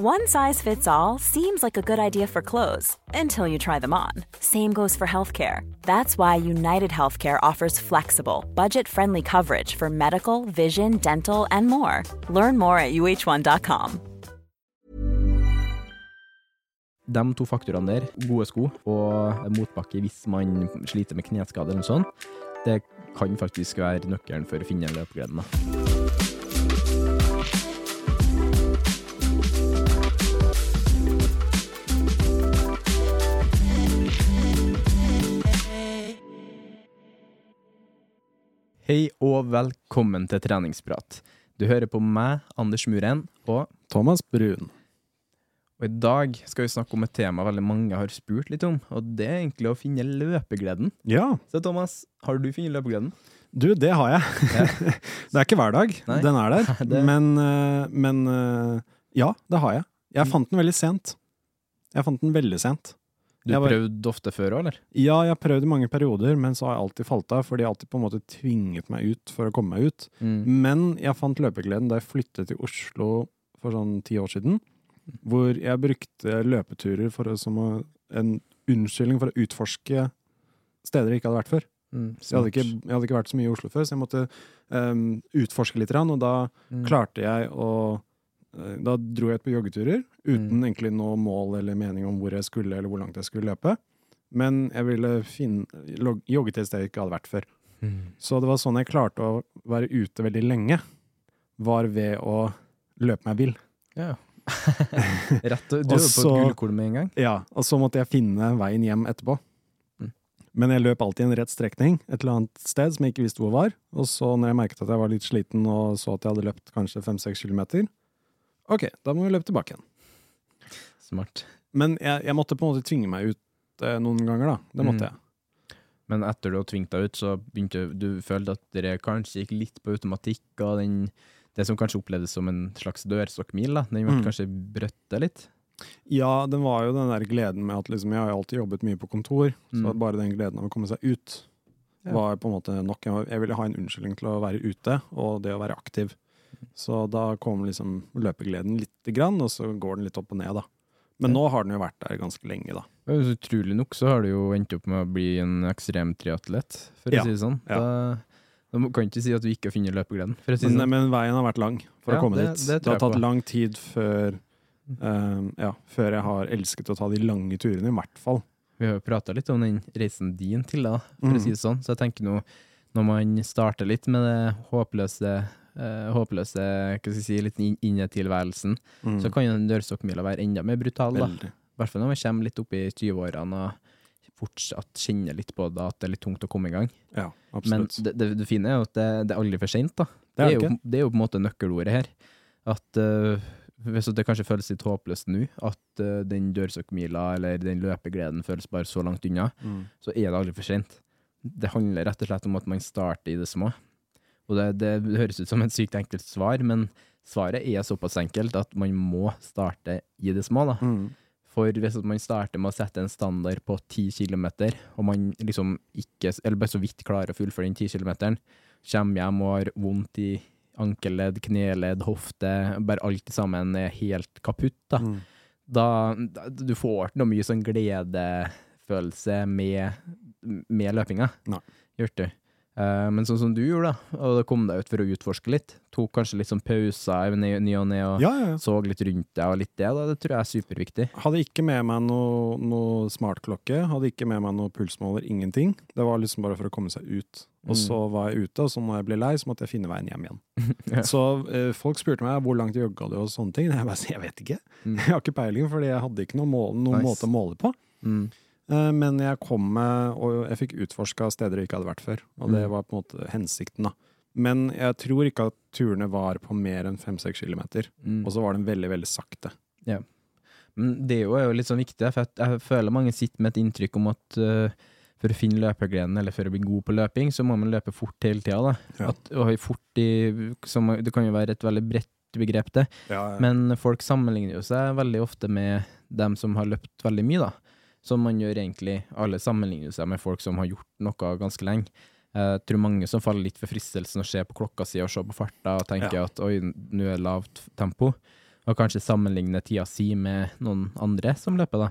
One size fits all seems like a good idea for clothes until you try them on. Same goes for healthcare. That's why United Healthcare offers flexible, budget friendly coverage for medical, vision, dental, and more. Learn more at uh1.com. De to faktorene der, gode sko og motbakke hvis man sliter med kneskade eller noe sånt, det kan faktisk være nøkkelen for å finne løpegleden. Hei og velkommen til treningsprat. Du hører på meg, Anders Muren, og Thomas Brun. Og i dag skal vi snakke om et tema veldig mange har spurt litt om, og det er egentlig å finne løpegleden. Ja, Så Thomas, har du funnet løpegleden? du, det har jeg. det er ikke hver dag Nei. den er der, Det- men, eh, men eh, ja, det har jeg. Jeg Mm. fant den veldig sent. Jeg fant den veldig sent. Du var- prøvde ofte før òg, eller? Ja, jeg har prøvd i mange perioder, men så har jeg alltid falt av, for de har alltid på en måte tvinget meg ut for å komme meg ut. Mm. Men jeg fant løpegleden da jeg flyttet til Oslo for sånn ti år siden, hvor jeg brukte løpeturer for å, som å, en unnskyldning for å utforske steder jeg ikke hadde vært før. Mm. Jeg hadde, ikke, jeg hadde ikke vært så mye i Oslo før, så jeg måtte um, utforske litt, og da Mm. klarte jeg å Da dro jeg ut på joggeturer uten Mm. egentlig noe mål eller mening om hvor jeg skulle eller hvor langt jeg skulle løpe. Men jeg ville finne, log- jogge til et sted jeg ikke hadde vært før. Mm. Så det var sånn jeg klarte å være ute veldig lenge, var ved å løpe meg vill. Ja. Rett, du og så, på et gullkorn med en gang. Ja, og så måtte jeg finne veien hjem etterpå. Mm. Men jeg løp alltid en rett strekning et eller annet sted som jeg ikke visste hvor var. Og så når jeg merket at jeg var litt sliten og så at jeg hadde løpt kanskje fem-seks kilometer, ok, da må vi løpe tilbake igjen. Smart. Men jeg, jeg måtte på en måte tvinge meg ut eh, noen ganger, da. Det måtte Mm. jeg. Men etter du har tvingt deg ut, så begynte du følte at dere kanskje gikk litt på automatikk, og den, det som kanskje opplevdes som en slags dørstokkmil, da, den ble Mm. kanskje brøtta litt? Ja, den var jo den der gleden med at liksom, jeg har alltid jobbet mye på kontor, så Mm. bare den gleden av å komme seg ut Ja. var på en måte nok. Jeg ville ha en unnskyldning til å være ute, og det å være aktiv. Så da kommer liksom løpegleden lite grann, og så går den litt opp og ned, da. Men Ja. nå har den jo vært der ganske lenge, da. Utrolig nok så har du jo endt opp med å bli en ekstrem triatlet, for Ja, å si det sånn. ja. Da, da kan ikke si at du ikke har funnet løpegleden, si det Men, sånn. men veien har vært lang for Ja, å komme det- dit. det Det, har tatt på. lang tid før um, Ja, før jeg har elsket å ta de lange turene, i hvert fall. Vi har jo prata litt om den reisen din til, da, for mm. å si det sånn. Så jeg tenker nå, når man starter litt med det håpløse eh, håpløse hva skal jeg si, litt inn- innetilværelsen, Mm. så kan jo den dørstokkmila være enda mer brutal. da. I hvert fall når man kommer litt opp i 20-årene og fortsatt kjenner litt på det, at det er litt tungt å komme i gang. Ja, Men det, det, det fine er jo at det, det er aldri for seint. da. Det er det jo, det er jo på en måte nøkkelordet her. At uh, hvis det kanskje føles litt håpløst nå, at uh, den dørstokkmila eller den løpegleden føles bare så langt unna, Mm. så er det aldri for sent. Det handler rett og slett om at man starter i det små. Og det, det høres ut som et sykt enkelt svar, men svaret er såpass enkelt at man må starte i det små. da. Mm. For hvis man starter med å sette en standard på 10 km, og man liksom ikke, eller bare så vidt klarer å fullføre den 10 km, kommer hjem og har vondt i ankelledd, kneledd, hofte, bare alt sammen er helt kaputt, da. Mm. da, da du får ikke noe mye sånn gledefølelse med, med løpinga. Gjør du. Eh, men sånn som du gjorde, da, og da kom deg ut for å utforske litt, tok kanskje litt sånn pauser i ny og ne, og Ja, ja, ja. så litt rundt deg og litt det, da, det tror jeg er superviktig. Hadde ikke med meg noe, noe smartklokke, hadde ikke med meg noe pulsmåler, ingenting. Det var liksom bare for å komme seg ut. Og Mm. så var jeg ute, og så når jeg ble lei, så måtte jeg finne veien hjem igjen. Så eh, folk spurte meg hvor langt jogga du og sånne ting. Jeg bare sier jeg vet ikke. Mm. Jeg har ikke peiling, fordi jeg hadde ikke noen, mål, noen Nice. måte å måle på. Mm. Eh, Men jeg kom med, og jeg fikk utforska steder jeg ikke hadde vært før. Og det Mm. var på en måte hensikten, da. Men jeg tror ikke at turene var på mer enn fem-seks kilometer. Mm. Og så var den veldig, veldig sakte. Ja. Men det er jo, litt sånn viktig, for jeg, føler mange sitter med et inntrykk om at eh, for å finne løpergleden, eller for å bli god på løping, så må man løpe fort hele tida. da. Ja. At, fort i, som, det kan jo være et veldig bredt begrep, det. Men folk sammenligner jo seg veldig ofte med dem som har løpt veldig mye, da. Som man gjør egentlig. Alle sammenligner seg med folk som har gjort noe ganske lenge. Jeg tror mange som faller litt for fristelsen å se på klokka si og se på farta og tenke Ja. at oi, nå er det lavt tempo. Og kanskje sammenligne tida si med noen andre som løper, da.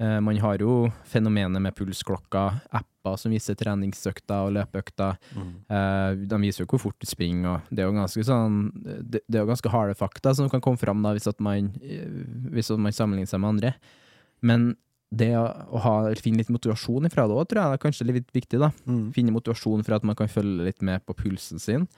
Eh, Man har jo fenomenet med pulsklokka, apper som viser treningsøkter og løpeøkter. Mm. Eh, de viser jo hvor fort du springer, og det er jo ganske sånn Det, er jo ganske harde fakta som kan komme fram da, hvis, man, eh, hvis man sammenligner seg med andre. Men det å, ha, finne litt motivasjon ifra det òg, tror jeg er kanskje litt viktig. da. Mm. Finne motivasjon for at man kan følge litt med på pulsen sin,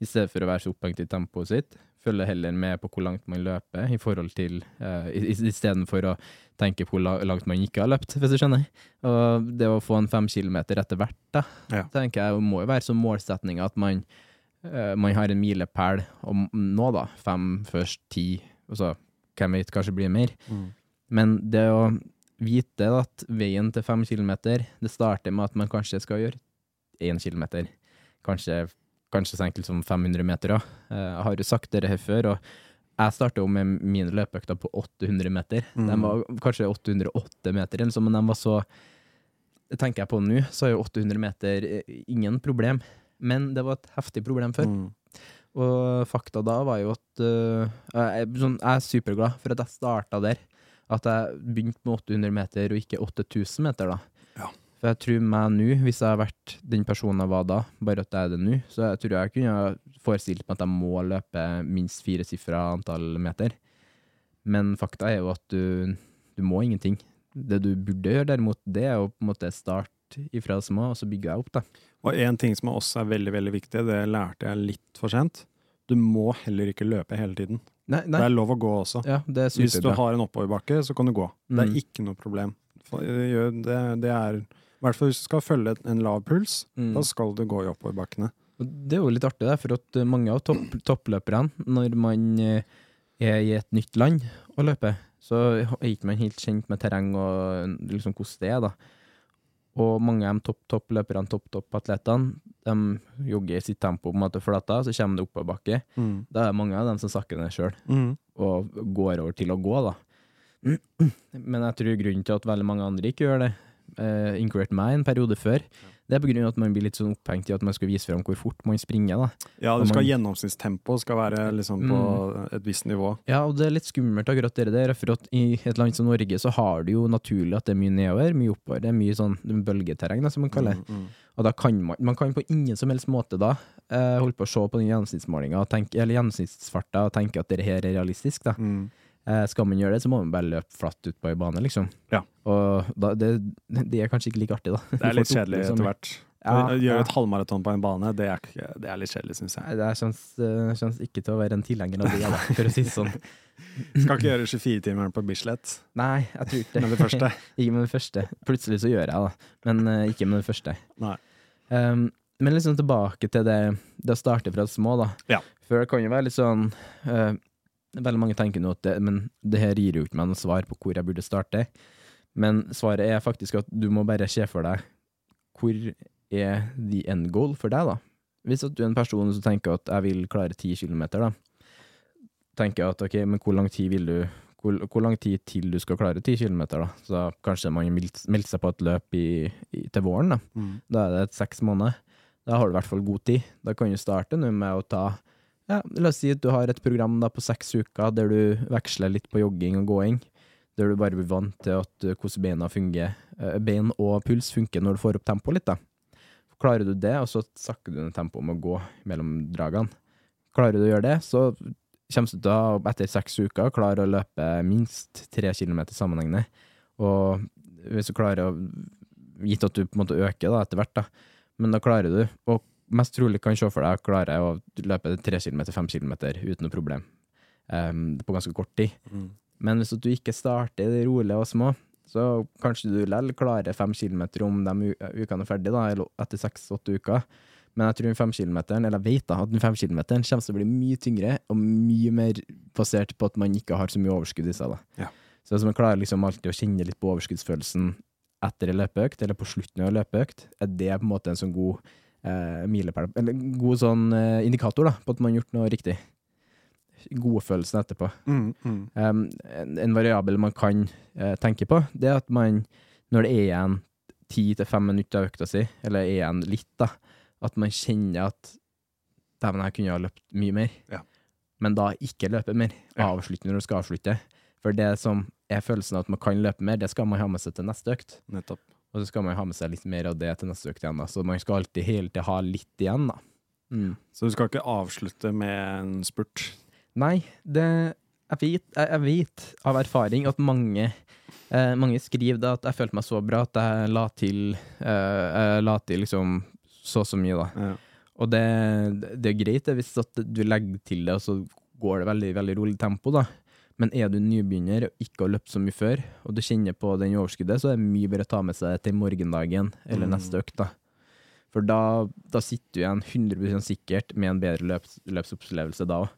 i stedet for å være så opphengt i tempoet sitt. Følge heller med på hvor langt man løper, i forhold til uh, istedenfor å tenke på hvor langt man ikke har løpt, hvis du skjønner. Og det å få en fem kilometer etter hvert, da, Ja. tenker jeg må jo være som målsetning at man, uh, man har en milepæl, om nå da, fem, først ti, og så hvem vet, kanskje blir mer. Mm. Men det å vite at veien til fem kilometer, det starter med at man kanskje skal gjøre én kilometer. Kanskje, kanskje så enkelt som 500 meter òg. Jeg har jo sagt dette her før, og jeg starta med mine løpeøkter på 800 meter. Mm. De var kanskje 808 meter, eller så, men de var så Tenker jeg på nå, så er jo 800 meter eh, ingen problem. Men det var et heftig problem før. Mm. Og fakta da var jo at uh, jeg, sånn, jeg er superglad for at jeg starta der. At jeg begynte med 800 meter og ikke 8000 meter, da. Ja. For jeg tror meg nå, hvis jeg har vært den personen jeg var da, bare at jeg er det nå, så jeg tror jeg kunne forestilt meg at jeg må løpe minst firesifra antall meter. Men fakta er jo at du, du må ingenting. Det du burde gjøre derimot, det er jo på en måte start ifra det små, og så bygger jeg opp, da. Og en ting som også er veldig, veldig viktig, det lærte jeg litt for sent. Du må heller ikke løpe hele tiden. Nei, Det er lov å gå også. Ja, det Hvis du har en oppoverbakke, så kan du gå. Det er Mm. ikke noe problem. For, eh, Det, det er I hvert fall hvis du skal følge en lav puls, Mm. da skal du gå i oppoverbakkene. Det er jo litt artig, der, for at eh, mange av topp, toppløperne, når man eh, er i et nytt land og løper, så er ikke man helt kjent med terreng og liksom hvordan det er, da. Og mange av de topp, toppløperne, topp-topp-atletene, de jogger i sitt tempo på en måte flata, så kommer det oppoverbakke. Mm. Da er det mange av dem som sakker ned sjøl, Mm. og går over til å gå, da. Men jeg tror grunnen til at veldig mange andre ikke gjør det, eh, inkludert meg en periode før, det er av at man blir litt sånn opphengt i at man skal vise frem hvor fort man springer, da. Ja, det skal man- gjennomsnittstempo skal være liksom på et visst nivå. Ja, og det er litt skummelt akkurat det der, for at i et land som Norge så har du jo naturlig at det er mye nedover, mye oppover, det er mye sånn bølgeterreng, da, som man kaller det. Mm, mm. Og da kan man, man kan på ingen som helst måte da eh, holde på å se på den gjennomsnittsmålinga, eller gjennomsnittsfarta, og tenke at det her er realistisk, da. Mm. Eh, skal man gjøre det, så må man bare løpe flatt ut på ei bane, liksom. Ja. Og da, det, det er kanskje ikke like artig, da. Det er litt kjedelig etter hvert. Ja, Å Gjøre et halvmaraton på en bane, det er, det er litt kjedelig, syns jeg. Det kjennes, eh, ikke til å være en tilhenger av det, for å si det sånn. Skal ikke gjøre 24-timeren på Bislett Nei, jeg tror ikke det. med det første. Ikke med det første. Plutselig så gjør jeg det, men uh, ikke med det første. Nei. Um, men liksom tilbake til det, det å starte fra små, da. Ja. Det kan jo være litt sånn eh, Veldig mange tenker nå at det, men det her gir jo ikke meg noe svar på hvor jeg burde starte. Men svaret er faktisk at du må bare se for deg hvor er the end goal for deg, da. Hvis at du er en person som tenker at jeg vil klare ti kilometer, da. Tenker at ok, men hvor lang tid vil du hvor, hvor lang tid til du skal klare ti kilometer, da? Så kanskje man melder seg på et løp i, i, til våren, da. Mm. Da er det et seks måneder. Da har du i hvert fall god tid. Da kan du starte nå med å ta ja, La oss si at du har et program da på seks uker der du veksler litt på jogging og gåing. Der du bare blir vant til at uh, hvordan beina fungerer. Uh, bein og puls funker når du får opp tempoet litt, da. klarer du det, og så sakker du ned tempoet med å gå mellom dragene. Klarer du å gjøre det, så kommer du til å, etter seks uker, klare å løpe minst tre kilometer sammenhengende. Og hvis du klarer å Gitt at du på en måte øker da, etter hvert, da. Men da klarer du, og mest trolig kan se for deg å klare å løpe tre kilometer, fem kilometer uten noe problem. Um, på ganske kort tid. Mm. Men hvis du ikke starter rolig og små, så kanskje du likevel klarer fem kilometer om de ukene er ferdige, da, etter seks-åtte uker. Men jeg tror femkilometeren, eller jeg vet da, at den femkilometeren kommer til å bli mye tyngre og mye mer basert på at man ikke har så mye overskudd i seg. da. Ja. Så hvis man klarer liksom alltid å kjenne litt på overskuddsfølelsen etter en løpeøkt, eller på slutten av en løpeøkt, er det på en måte en sånn god eh, milepæl, eller en god sånn eh, indikator da, på at man har gjort noe riktig. Godfølelsen etterpå. Mm, mm. Um, en, en variabel man kan eh, tenke på, det er at man, når det er igjen ti til fem minutter av økta si, eller er igjen litt, da, at man kjenner at dæven, jeg kunne ha løpt mye mer, Ja. men da ikke løpe mer. Avslutte når du skal avslutte. For det som er følelsen av at man kan løpe mer, det skal man ha med seg til neste økt. Nettopp. Og så skal man ha med seg litt mer av det til neste økt igjen, da. Så man skal alltid hele tida ha litt igjen, da. Mm. Så du skal ikke avslutte med en spurt? Nei, det jeg vet, jeg, vet av erfaring at mange, eh, mange skriver da at jeg følte meg så bra at jeg la til, eh, la til liksom så og så mye, da. Ja. Og det, det er greit det, hvis du legger til det, og så går det veldig, veldig rolig tempo, da. Men er du nybegynner og ikke har løpt så mye før, og du kjenner på den overskuddet, så er det mye bedre å ta med seg til morgendagen eller Mm. neste økt, da. For da, da sitter du igjen 100 sikkert med en bedre løps, løpsopplevelse da òg.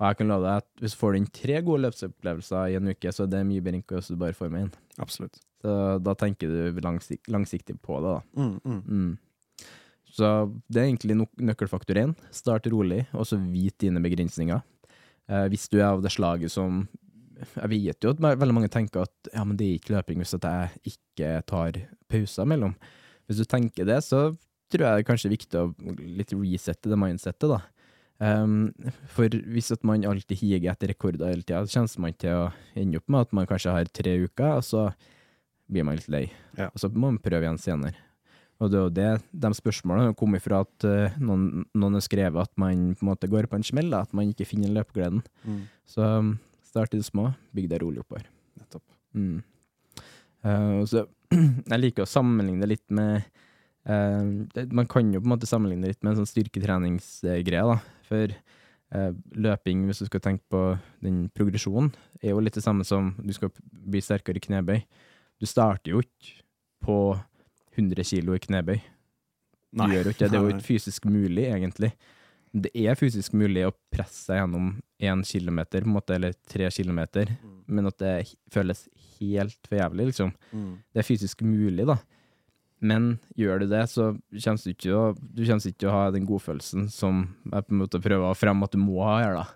Og jeg kan love deg at hvis du får inn tre gode løpsopplevelser i en uke, så er det mye bedre enn hvis du bare får med inn. Absolutt. Så da tenker du langsik langsiktig på det, da. Mm, mm. Mm. Så det er egentlig nøkkelfaktor én. Start rolig, og så vit dine begrensninger. Eh, hvis du er av det slaget som Jeg vet jo at veldig mange tenker at ja, men det er ikke løping hvis jeg ikke tar pauser mellom. Hvis du tenker det, så tror jeg det er kanskje viktig å litt resette det mindsettet, da. Um, for hvis at man alltid higer etter rekorder hele tida, så kommer man til å ende opp med at man kanskje har tre uker, og så blir man litt lei. Ja. Og så må man prøve igjen senere. Og det er jo det, de spørsmålene har kommet fra at uh, noen, noen har skrevet at man på en måte går på en smell, at man ikke finner løpegleden. Mm. Så um, start i det små, bygg deg rolig oppover. Nettopp. Mm. Uh, så, jeg liker å sammenligne det litt med uh, det, Man kan jo på en måte sammenligne det litt med en sånn styrketreningsgreie, da. For løping, hvis du skal tenke på den progresjonen, er jo litt det samme som du skal bli sterkere i knebøy. Du starter jo ikke på 100 kilo i knebøy. Du gjør jo ikke det. Det er jo ikke fysisk mulig, egentlig. Det er fysisk mulig å presse seg gjennom én kilometer, på en måte, eller tre kilometer, men at det føles helt for jævlig, liksom. Mm. Det er fysisk mulig, da. Men gjør du det, så kommer du ikke å, du ikke til å ha den godfølelsen som jeg på en måte prøver å fremme at du må ha her, da.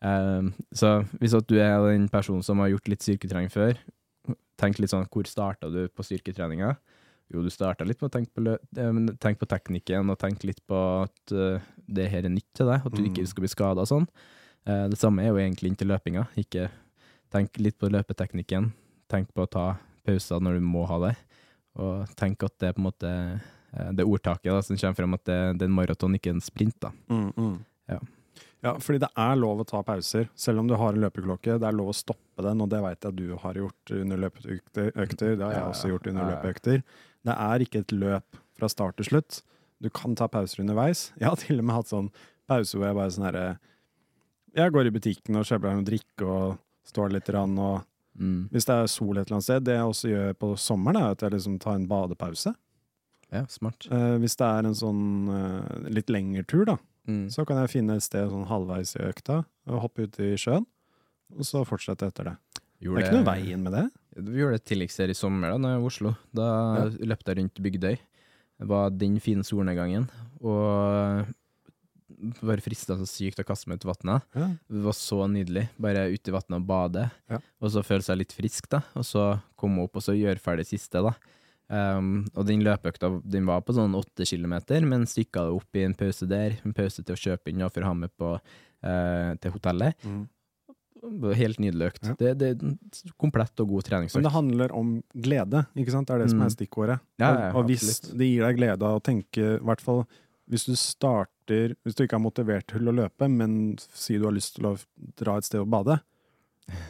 Um, så hvis at du er den personen som har gjort litt styrketrening før, tenk litt sånn, hvor starta du på styrketreninga? Jo, du starta litt med å tenke på, eh, tenk på teknikken, og tenk litt på at uh, det her er nytt til deg, at du ikke skal bli skada og sånn. Uh, det samme er jo egentlig inntil løpinga. Ikke tenk litt på løpeteknikken, tenk på å ta pauser når du må ha det, og tenk at det er på en måte uh, det ordtaket da, som kommer frem at det, det er en maraton, ikke en sprint. da. Mm, mm. Ja. Ja, fordi det er lov å ta pauser, selv om du har en løpeklokke. Det er lov å stoppe den, og det vet jeg at du har gjort under løpeøkter. Det har jeg også gjort under løpeøkter. Det er ikke et løp fra start til slutt. Du kan ta pauser underveis. Jeg har til og med hatt sånn pause hvor jeg bare sånn herre Jeg går i butikken og kjøper noe drikke og står litt rann, og Mm. hvis det er sol et eller annet sted Det jeg også gjør på sommeren, er at jeg liksom tar en badepause. Ja, smart. Eh, hvis det er en sånn eh, litt lengre tur, da, Mm. så kan jeg finne et sted sånn halvveis i økta og hoppe ut i sjøen, og så fortsette etter det. Det er ikke noe veien med det. Vi gjorde et tilleggsserie i sommer da når jeg var i Oslo. Da Ja. løpte jeg rundt Bygdøy. Det var den fine solnedgangen. Og bare frista så sykt å kaste meg ut i vannet. Ja. Det var så nydelig. Bare ute i vannet og bade. Ja. Og så føle seg litt frisk, da. Og så komme opp og så gjøre ferdig siste, da. Um, og den løpeøkta den var på sånn åtte kilometer, men stykka det opp i en pause der. En pause til å kjøpe inn og for å ha med på, uh, til hotellet. Mm. Helt nydelig økt. Ja. Det, det er komplett og god Men det handler om glede, ikke sant? Det er det som Mm. er stikkordet. Ja, ja, og hvis absolutt. det gir deg glede av å tenke, i hvert fall hvis du starter Hvis du ikke er motivert til å løpe, men sier du har lyst til å dra et sted og bade,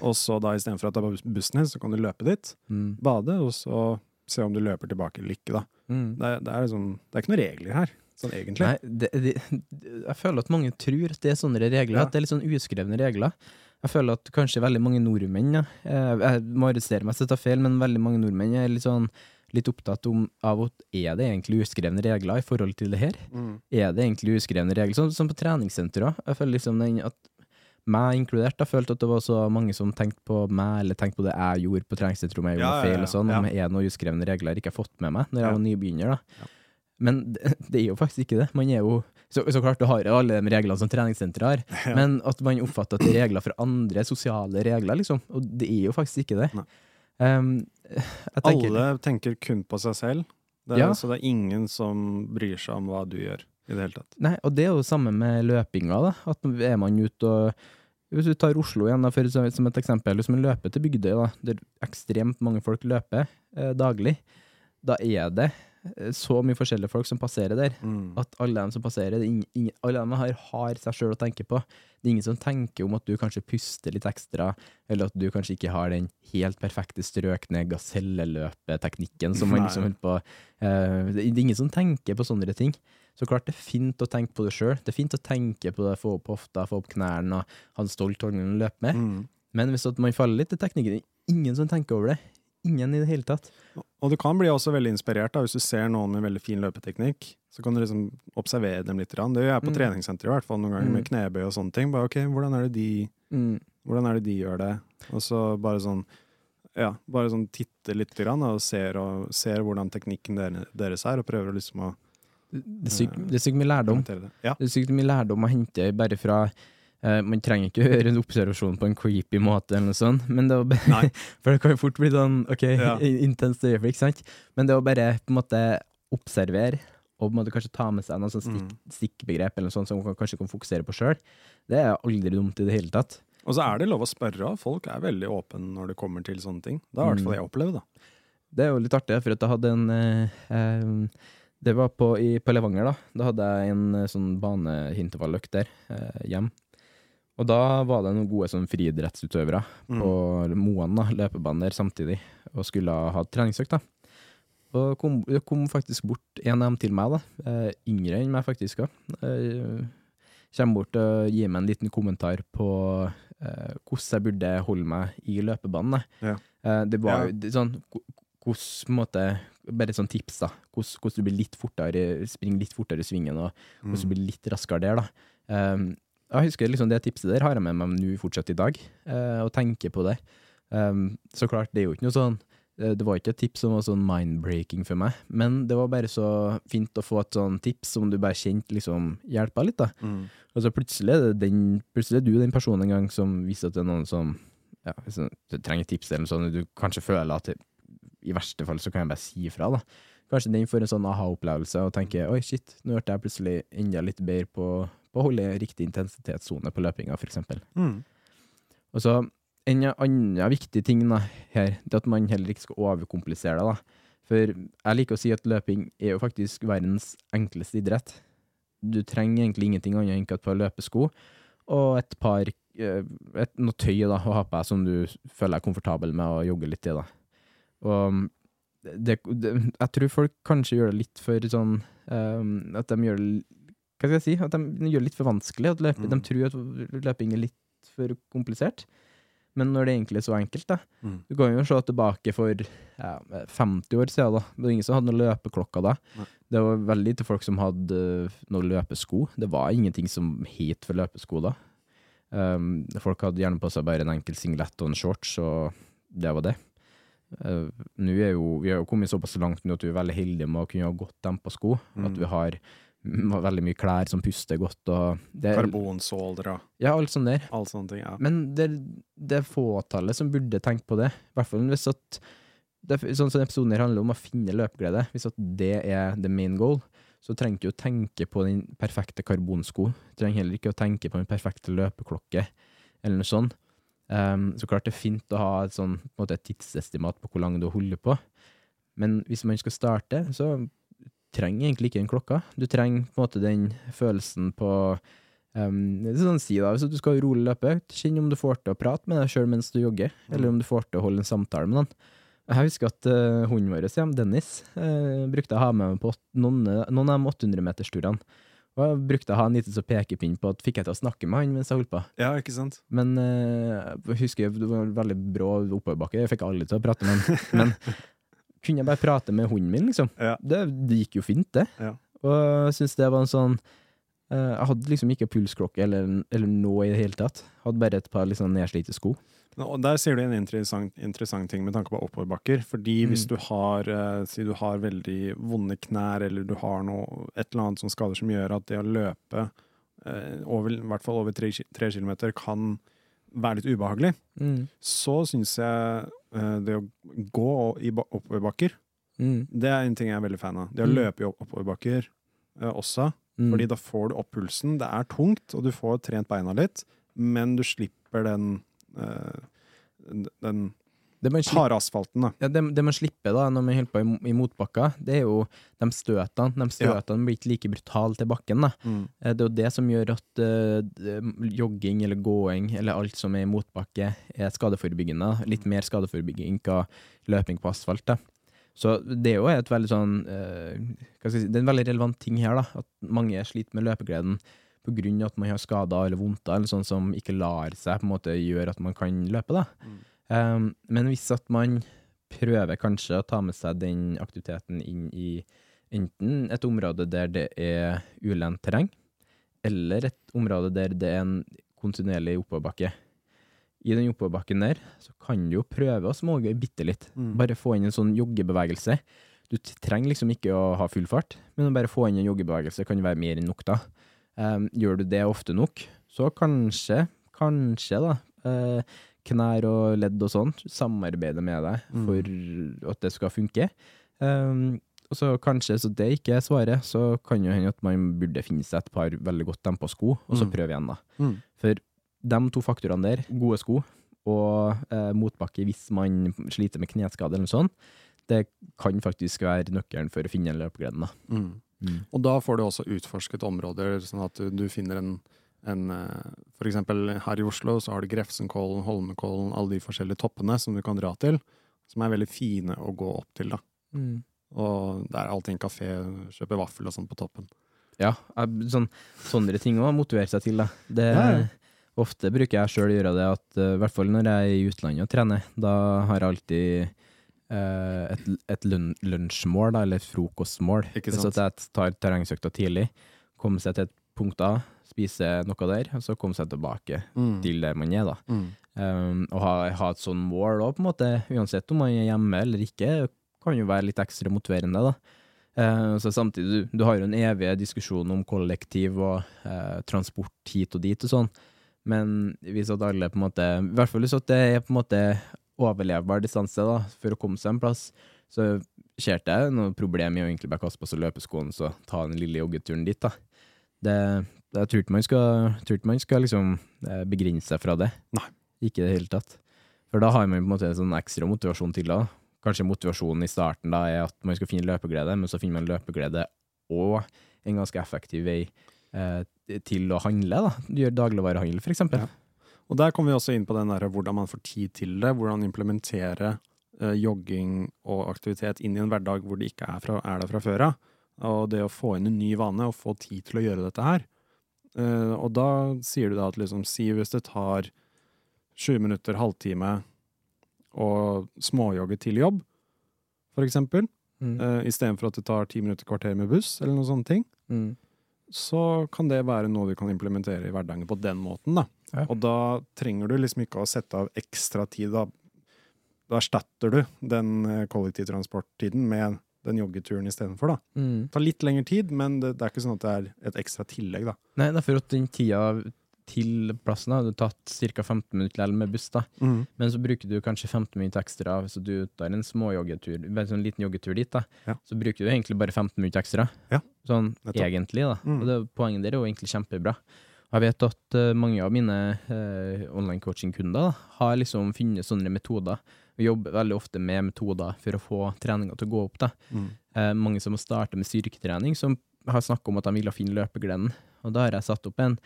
og så da istedenfor at det er bussen her, så kan du løpe dit, Mm. bade, og så se om du løper tilbake eller ikke, da. Mm. Det, det, er, liksom, det er ikke noen regler her, sånn. Nei, det, det, jeg føler at mange tror at det er sånne regler, Ja. at det er litt sånn uskrevne regler. Jeg føler at kanskje veldig mange nordmenn, ja, eh, jeg må arrestere meg hvis jeg tar feil, men veldig mange nordmenn er litt sånn litt opptatt om, av at er det egentlig uskrevne regler i forhold til det her? Mm. Er det egentlig uskrevne regler? Sånn som på treningssenter òg. Jeg føler liksom den at meg inkludert, har følte at det var så mange som tenkte på meg, eller tenkte på det jeg gjorde på treningssenteret, om jeg gjorde Ja, noe ja, feil ja, og sånn, om er noen uskrevne regler jeg ikke har fått med meg når jeg var nybegynner, da. Men det, det er jo faktisk ikke det. Man er jo så, så klart du har jo alle de reglene som treningssenteret har, Ja. men at man oppfatter at det er regler for andre sosiale regler, liksom. Og det er jo faktisk ikke det. Um, tenker, Alle tenker kun på seg selv, det er, Ja. så det er ingen som bryr seg om hva du gjør, i det hele tatt. Nei, og det er jo det samme med løpinga, da. At er man ute og Hvis du tar Oslo igjen, da, for, som et eksempel, hvis man løper til Bygdøy, da, der ekstremt mange folk løper eh, daglig, da er det så mye forskjellige folk som passerer der, Mm. at alle dem som passerer, er ingen, ingen, alle dem har, har seg sjøl å tenke på. Det er ingen som tenker om at du kanskje puster litt ekstra, eller at du kanskje ikke har den helt perfekte strøkne gaselleløpeteknikken som man liksom holder på uh, Det er ingen som tenker på sånne ting. Så klart det er fint å tenke på det sjøl. Det er fint å tenke på det, få opp hofta, få opp knærne og ha en stolt holdning å løpe med. Mm. Men hvis man faller litt i teknikken, ingen som tenker over det. Ingen i det hele tatt. Og du kan bli også veldig inspirert da, hvis du ser noen med veldig fin løpeteknikk. Så kan du liksom observere dem litt. Det gjør jeg på Mm. treningssenteret i hvert fall noen ganger, med Mm. knebøy og sånne ting. Bare, ok, hvordan er det de, hvordan er det de gjør det? Og så bare sånn ja, bare sånn titte litt grann, og ser, og ser hvordan teknikken deres er, og prøver liksom å Det er sykt det er sykt mye lærdom. det. Ja. Det er sykt mye lærdom å hente bare fra eh, Man trenger ikke gjøre en observasjon på en creepy måte, eller noe sånt, men det å bare, for det kan jo fort bli sånn ok, Ja. intenst øyeblikk, sant? Men det å bare på en måte observere, og på en måte kanskje ta med seg noen sånn stikk, Mm. stikkbegrep eller noe sånt som man kanskje kan fokusere på sjøl, det er aldri dumt i det hele tatt. Og så er det lov å spørre, folk er veldig åpne når det kommer til sånne ting. Det har i hvert fall jeg opplevd, da. Det er jo litt artig, for at jeg hadde en eh, eh, Det var på, i, på Levanger, da. Da hadde jeg en eh, sånn banehintervalløkt der, eh, hjem. Og da var det noen gode sånn friidrettsutøvere Mm. på Moan, da, løpebanen der samtidig, og skulle ha treningsøkt, da. Og kom, det kom faktisk bort en av dem til meg, da. Eh, yngre enn meg, faktisk òg. Eh, kommer bort og gir meg en liten kommentar på eh, hvordan jeg burde holde meg i løpebanen. Ja. Eh, det var jo ja. sånn hvordan måte, Bare et sånt tips, da. Hvordan, hvordan du blir litt fortere, springer litt fortere i svingen, og hvordan du blir litt raskere der, da. Um, jeg husker liksom det tipset der har jeg med meg nå fortsatt i dag, eh, og tenker på det. Um, så klart, det er jo ikke noe sånn eh, Det var ikke et tips som var sånn mind-breaking for meg, men det var bare så fint å få et sånn tips som du bare kjente liksom hjelpa litt, da. Mm. Og så plutselig er, det den, plutselig er du den personen en gang som viser at det er noen som ja, trenger tips eller noe sånt, du kanskje føler at i verste fall så kan jeg bare si ifra, da. Kanskje den får en sånn aha-opplevelse og tenker oi, shit, nå ble jeg plutselig enda litt bedre på, på å holde riktig intensitetssone på løpinga, eksempel. Mm. Og så en annen viktig ting da, her, det er at man heller ikke skal overkomplisere det. da. For jeg liker å si at løping er jo faktisk verdens enkleste idrett. Du trenger egentlig ingenting annet enn et par løpesko og et par eh, et, noe tøy da, å ha på deg som du føler deg komfortabel med å jogge litt i. da. Og det, det, jeg tror folk kanskje gjør det litt for sånn um, At de gjør det Hva skal jeg si? At de gjør det litt for vanskelig. At løpe, Mm. De tror at løping er litt for komplisert. Men når det egentlig er så enkelt, da. Mm. Du kan jo se tilbake for ja, 50 år siden, da. Det var ingen som hadde noen løpeklokker da. Nei. Det var veldig lite folk som hadde uh, noen løpesko. Det var ingenting som het for løpesko da. Um, folk hadde gjerne på seg bare en enkel singlet og en shorts, og det var det. Uh, nå er jo, vi har jo kommet såpass langt nå at vi er veldig heldige med å kunne ha godt dempa sko. Mm. At vi har veldig mye klær som puster godt. Og det, Karbonsåler og Ja, alt sånt der. Alt sånne ting. Ja. Men det, det er fåtallet som burde tenke på det. I hvert fall hvis at det, Sånn som episoden her handler om å finne løpeglede. Hvis at det er the main goal, så trenger du ikke å tenke på den perfekte karbonsko. Du trenger heller ikke å tenke på den perfekte løpeklokke, eller noe sånt. Um, så klart det er fint å ha et sånn, på måte tidsestimat på hvor lang du holder på, men hvis man skal starte, så trenger egentlig ikke den klokka. Du trenger på en måte den følelsen på um, sånn si da, Hvis du skal rolig løpe, kjenn om du får til å prate med deg sjøl mens du jogger, eller om du får til å holde en samtale med noen. Jeg husker at uh, hunden vår, Dennis, uh, brukte å ha med meg på noen, noen av de 800-metersturene. Og jeg brukte å ha en liten så pekepinn på at fikk jeg til å snakke med han mens jeg holdt på. Ja, ikke sant? Men eh, jeg husker det var veldig brå oppoverbakke, jeg fikk alle til å prate med han. Men kunne jeg bare prate med hunden min, liksom? Ja. Det, det gikk jo fint, det. Ja. Og jeg syns det var en sånn uh, Jeg hadde liksom ikke pulsklokke eller, eller noe i det hele tatt. Hadde bare et par sånn nedslitte sko. Og der sier du en interessant, interessant ting med tanke på oppoverbakker. Fordi hvis Mm. du har uh, Si du har veldig vonde knær, eller du har noe, et eller annet som skader som gjør at det å løpe uh, over, i hvert fall over tre, tre kilometer kan være litt ubehagelig, Mm. så syns jeg uh, det å gå i ba- oppoverbakker, Mm. det er en ting jeg er veldig fan av. Det å Mm. løpe i oppoverbakker uh, også. Mm. Fordi da får du opp pulsen. Det er tungt, og du får trent beina litt, men du slipper den uh, den det man slipper asfalten, da. Ja, det, det man slipper da, når man holder på i, i motbakka, det er jo de støtene. De støtene blir ikke like brutale til bakken. da. Mm. Det er jo det som gjør at uh, jogging eller gåing eller alt som er i motbakke, er skadeforebyggende. Litt mer skadeforebygging enn løping på asfalt. da. Så det er jo et veldig sånn uh, si, Det er en veldig relevant ting her, da. At mange sliter med løpegleden på grunn av at man har skader eller vondter, eller sånn som ikke lar seg på en måte gjøre at man kan løpe. da. Um, men hvis at man prøver kanskje å ta med seg den aktiviteten inn i enten et område der det er ulendt terreng, eller et område der det er en kontinuerlig oppoverbakke. I den oppoverbakken der så kan du jo prøve å smågøy bitte litt. Mm. Bare få inn en sånn joggebevegelse. Du trenger liksom ikke å ha full fart, men å bare få inn en joggebevegelse kan være mer enn nok, da. Um, gjør du det ofte nok, så kanskje, kanskje da, eh, knær og ledd og sånt samarbeide med deg Mm. for at det skal funke. Um, og så kanskje, så det ikke er svaret, så kan jo hende at man burde finne seg et par veldig godt dempa sko, og så Mm. prøve igjen, da. Mm. For de to faktorene der, gode sko og eh, motbakke hvis man sliter med kneskade eller noe sånt, det kan faktisk være nøkkelen for å finne løpegleden, da. Mm. Mm. Og da får du også utforsket områder, sånn at du, du finner en, en eh, For eksempel her i Oslo så har du Grefsenkollen, Holmenkollen, alle de forskjellige toppene som du kan dra til, som er veldig fine å gå opp til, da. Mm. Og det er alltid en kafé, kjøpe vaffel og sånn på toppen. Ja, sånn, sånne ting å motivere seg til. Da. Det, Ja, ja. Ofte bruker jeg sjøl gjøre det, at, eh, i hvert fall når jeg er i utlandet og trener, da har jeg alltid eh, et, et lun lunsjmål, da, eller et frokostmål. Ikke Hvis sant. at jeg tar terrengsøkta tidlig, kommer seg til et punkt A, spiser noe der, og så kommer seg tilbake Mm. til der man er. da. Mm. Um, og ha, ha et sånn mål òg, på en måte, uansett om man er hjemme eller ikke, kan jo være litt ekstra motiverende, da. Uh, så samtidig, du, du har jo en evig diskusjon om kollektiv og uh, transport hit og dit og sånn, men hvis at alle på en måte, i hvert fall hvis at det er på en måte overlevbar distanse da, for å komme seg en plass, så ikke jeg noe problem i å egentlig bare kaste på seg løpeskoene og ta den lille joggeturen dit, da. Det, jeg tror ikke man skal, man skal liksom eh, begrense seg fra det. Nei. Ikke i det hele tatt. For da har man på en måte en sånn ekstra motivasjon til det. Kanskje motivasjonen i starten da er at man skal finne løpeglede, men så finner man løpeglede og en ganske effektiv vei eh, til å handle. da. Gjør dagligvarehandel, eksempel. Ja. Og der kommer vi også inn på den der, hvordan man får tid til det, hvordan implementere eh, jogging og aktivitet inn i en hverdag hvor det ikke er, fra, er der fra før av. Og det å få inn en ny vane og få tid til å gjøre dette her. Eh, og da sier du da at liksom, si hvis det tar 20 minutter, halvtime å småjogge til jobb, for eksempel, Mm. uh, istedenfor at det tar 10 minutter, kvarter med buss, eller noen sånne ting Mm. så kan det være noe du kan implementere i hverdagen på den måten. Da. Ja. Og da trenger du liksom ikke å sette av ekstra tid. Da, da erstatter du den eh, kollektivtransporttiden med den joggeturen istedenfor. da. Mm. Det tar litt lengre tid, men det, det er ikke sånn at det er et ekstra tillegg. da. Nei, det er for at den tida til plassen hadde tatt ca. 15 minutter likevel med buss, da. Mm. Men så bruker du kanskje 15 minutter ekstra, så du tar en små joggetur, en liten joggetur dit, da. Ja. Så bruker du egentlig bare 15 minutter ekstra. Ja. Sånn egentlig, da. Mm. Og det, poenget der er jo egentlig kjempebra. Jeg vet at uh, mange av mine uh, online coaching-kunder har liksom funnet sånne metoder. Vi jobber veldig ofte med metoder for å få treninga til å gå opp. da. Mm. Eh, mange som har startet med styrketrening, som har snakka om at de ville finne løpegleden. Og da har jeg satt opp en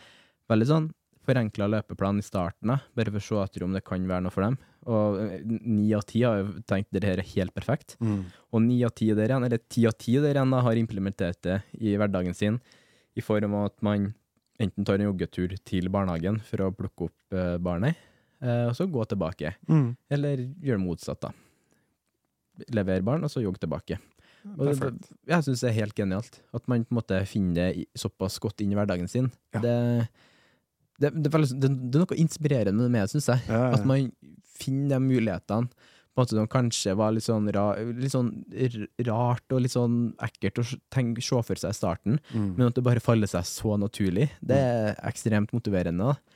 veldig sånn forenkla løpeplan i starten, da, bare for å se etter om det kan være noe for dem. Og eh, ni av ti har jo tenkt at dette er helt perfekt. Mm. Og ni av ti der igjen, eller ti av ti der igjen, da, har implementert det i hverdagen sin, i form av at man enten tar en joggetur til barnehagen for å plukke opp eh, barnet, og så gå tilbake. Mm. Eller gjøre motsatt, da. Lever barn, og så jogg tilbake. Og det, jeg syns det er helt genialt. At man på en måte finner det såpass godt inn i hverdagen sin. Ja. Det, det, det, det, det er noe inspirerende med det, syns jeg. Ja, ja. At man finner de mulighetene på en måte som kanskje var litt sånn, ra, litt sånn rart og litt sånn ekkelt å tenke, se for seg i starten, Mm. men at det bare faller seg så naturlig. Det er ekstremt motiverende. da.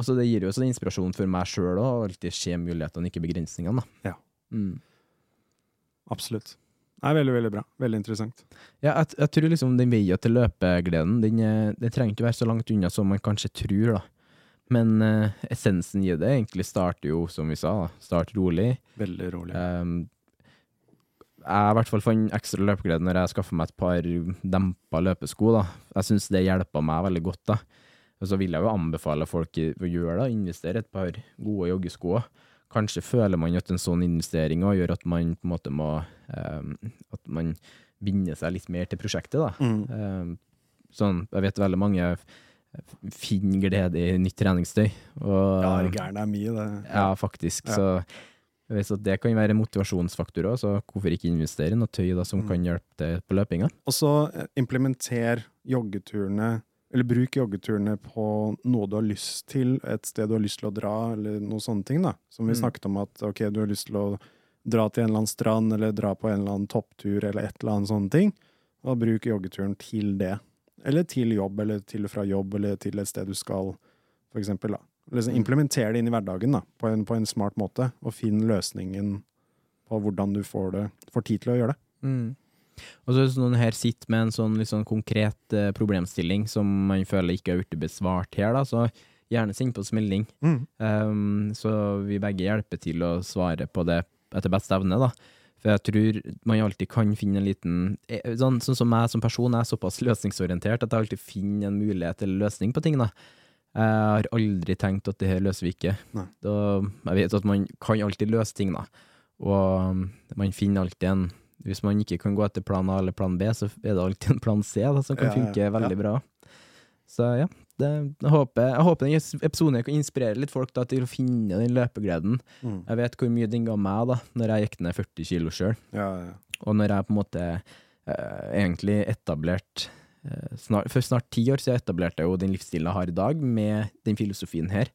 Og så Det gir jo også inspirasjon for meg sjøl å alltid se mulighetene, ikke begrensningene. da. Ja. Mm. Absolutt. er veldig, veldig bra. Veldig interessant. Ja, jeg, jeg tror liksom den veien til løpegleden, den, er- den trenger ikke være så langt unna som man kanskje tror, da. Men uh, essensen i det egentlig starter jo, som vi sa, da. start rolig. Veldig rolig. Um, jeg i hvert fall fant ekstra løpeglede når jeg skaffa meg et par dempa løpesko. da. Jeg syns det hjelpa meg veldig godt. da. Og så vil jeg jo anbefale folk å gjøre det, investere et par gode joggesko. Kanskje føler man at en sånn investering gjør at man på en måte må um, At man binder seg litt mer til prosjektet. da. Mm. Um, sånn, jeg vet veldig mange finner glede i nytt treningstøy. Og, Ja, det gærne er mye, det. ja, faktisk. Ja. Så hvis det kan være motivasjonsfaktor òg, så hvorfor ikke investere i noe tøy da, som Mm. kan hjelpe til på løpinga? Og så eh, implementer joggeturene, eller bruk joggeturene på noe du har lyst til, et sted du har lyst til å dra, eller noen sånne ting, da. Som vi Mm. snakket om at ok, du har lyst til å dra til en eller annen strand, eller dra på en eller annen topptur, eller et eller annet sånne ting. Og bruk joggeturen til det. Eller til jobb, eller til og fra jobb, eller til et sted du skal, for eksempel, da. Liksom implementer det inn i hverdagen, da, på en, på en smart måte, og finn løsningen på hvordan du får, det, får tid til å gjøre det. Mm. Og så hvis noen her sitter med en sånn sånn konkret eh, problemstilling som man føler ikke har blitt besvart her, da, så gjerne send på oss melding. Um, så vi begge hjelper til å svare på det etter beste evne, da. For jeg tror man alltid kan finne en liten eh, Sånn, sånn som meg som person er såpass løsningsorientert at jeg alltid finner en mulighet eller løsning på ting, da. Jeg har aldri tenkt at det her løser vi ikke. Da, jeg vet at man kan alltid løse ting, da. Og man finner alltid en Hvis man ikke kan gå etter plan A eller plan B, så er det alltid en plan C da, som kan Ja, ja, funke veldig ja. bra. Så ja, det, jeg, håper, jeg håper den episoden kan inspirere litt folk da, til å finne den løpegleden. Mm. Jeg vet hvor mye den ga meg da når jeg gikk ned 40 kilo sjøl, Ja, ja. og når jeg på en måte eh, egentlig etablert eh, snart, For snart ti år siden etablerte jeg jo den livsstilen jeg har i dag, med den filosofien her.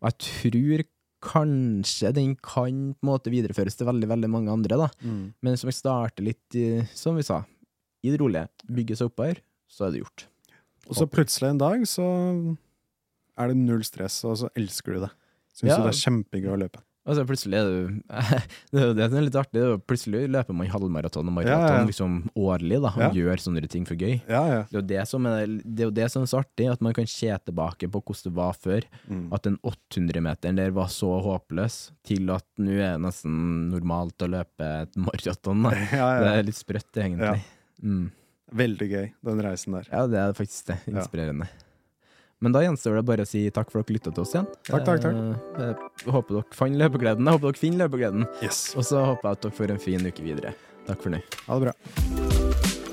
Og jeg tror kanskje den kan på en måte videreføres til veldig, veldig mange andre, da. Mm. Men som vi starter litt, som vi sa, i det rolige, bygge seg oppover, så er det gjort. Og så plutselig en dag så er det null stress, og så elsker du det. Syns Ja. du det er kjempegøy å løpe. Og så plutselig er det Det er litt artig. Plutselig løper man halvmaraton og maraton ja, ja. liksom årlig, da, og Ja. gjør sånne ting for gøy. Ja, ja. Det er jo det som er, det det som er så artig, at man kan se tilbake på hvordan det var før. Mm. At den 800-meteren der var så håpløs, til at nå er det nesten normalt å løpe et maraton. Det er litt sprøtt, egentlig. Mm. Veldig gøy, den reisen der. Ja, det er faktisk det. Ja. Men da gjenstår det bare å si takk for at dere lytta til oss igjen. Takk, takk, takk. Eh, Jeg håper dere fant løpegleden. Jeg håper dere finner løpegleden. Yes. Og så håper jeg at dere får en fin uke videre. Takk for nå. Ha det bra.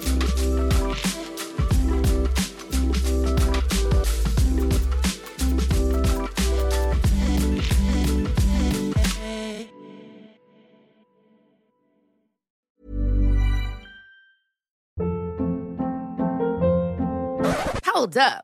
Hold up.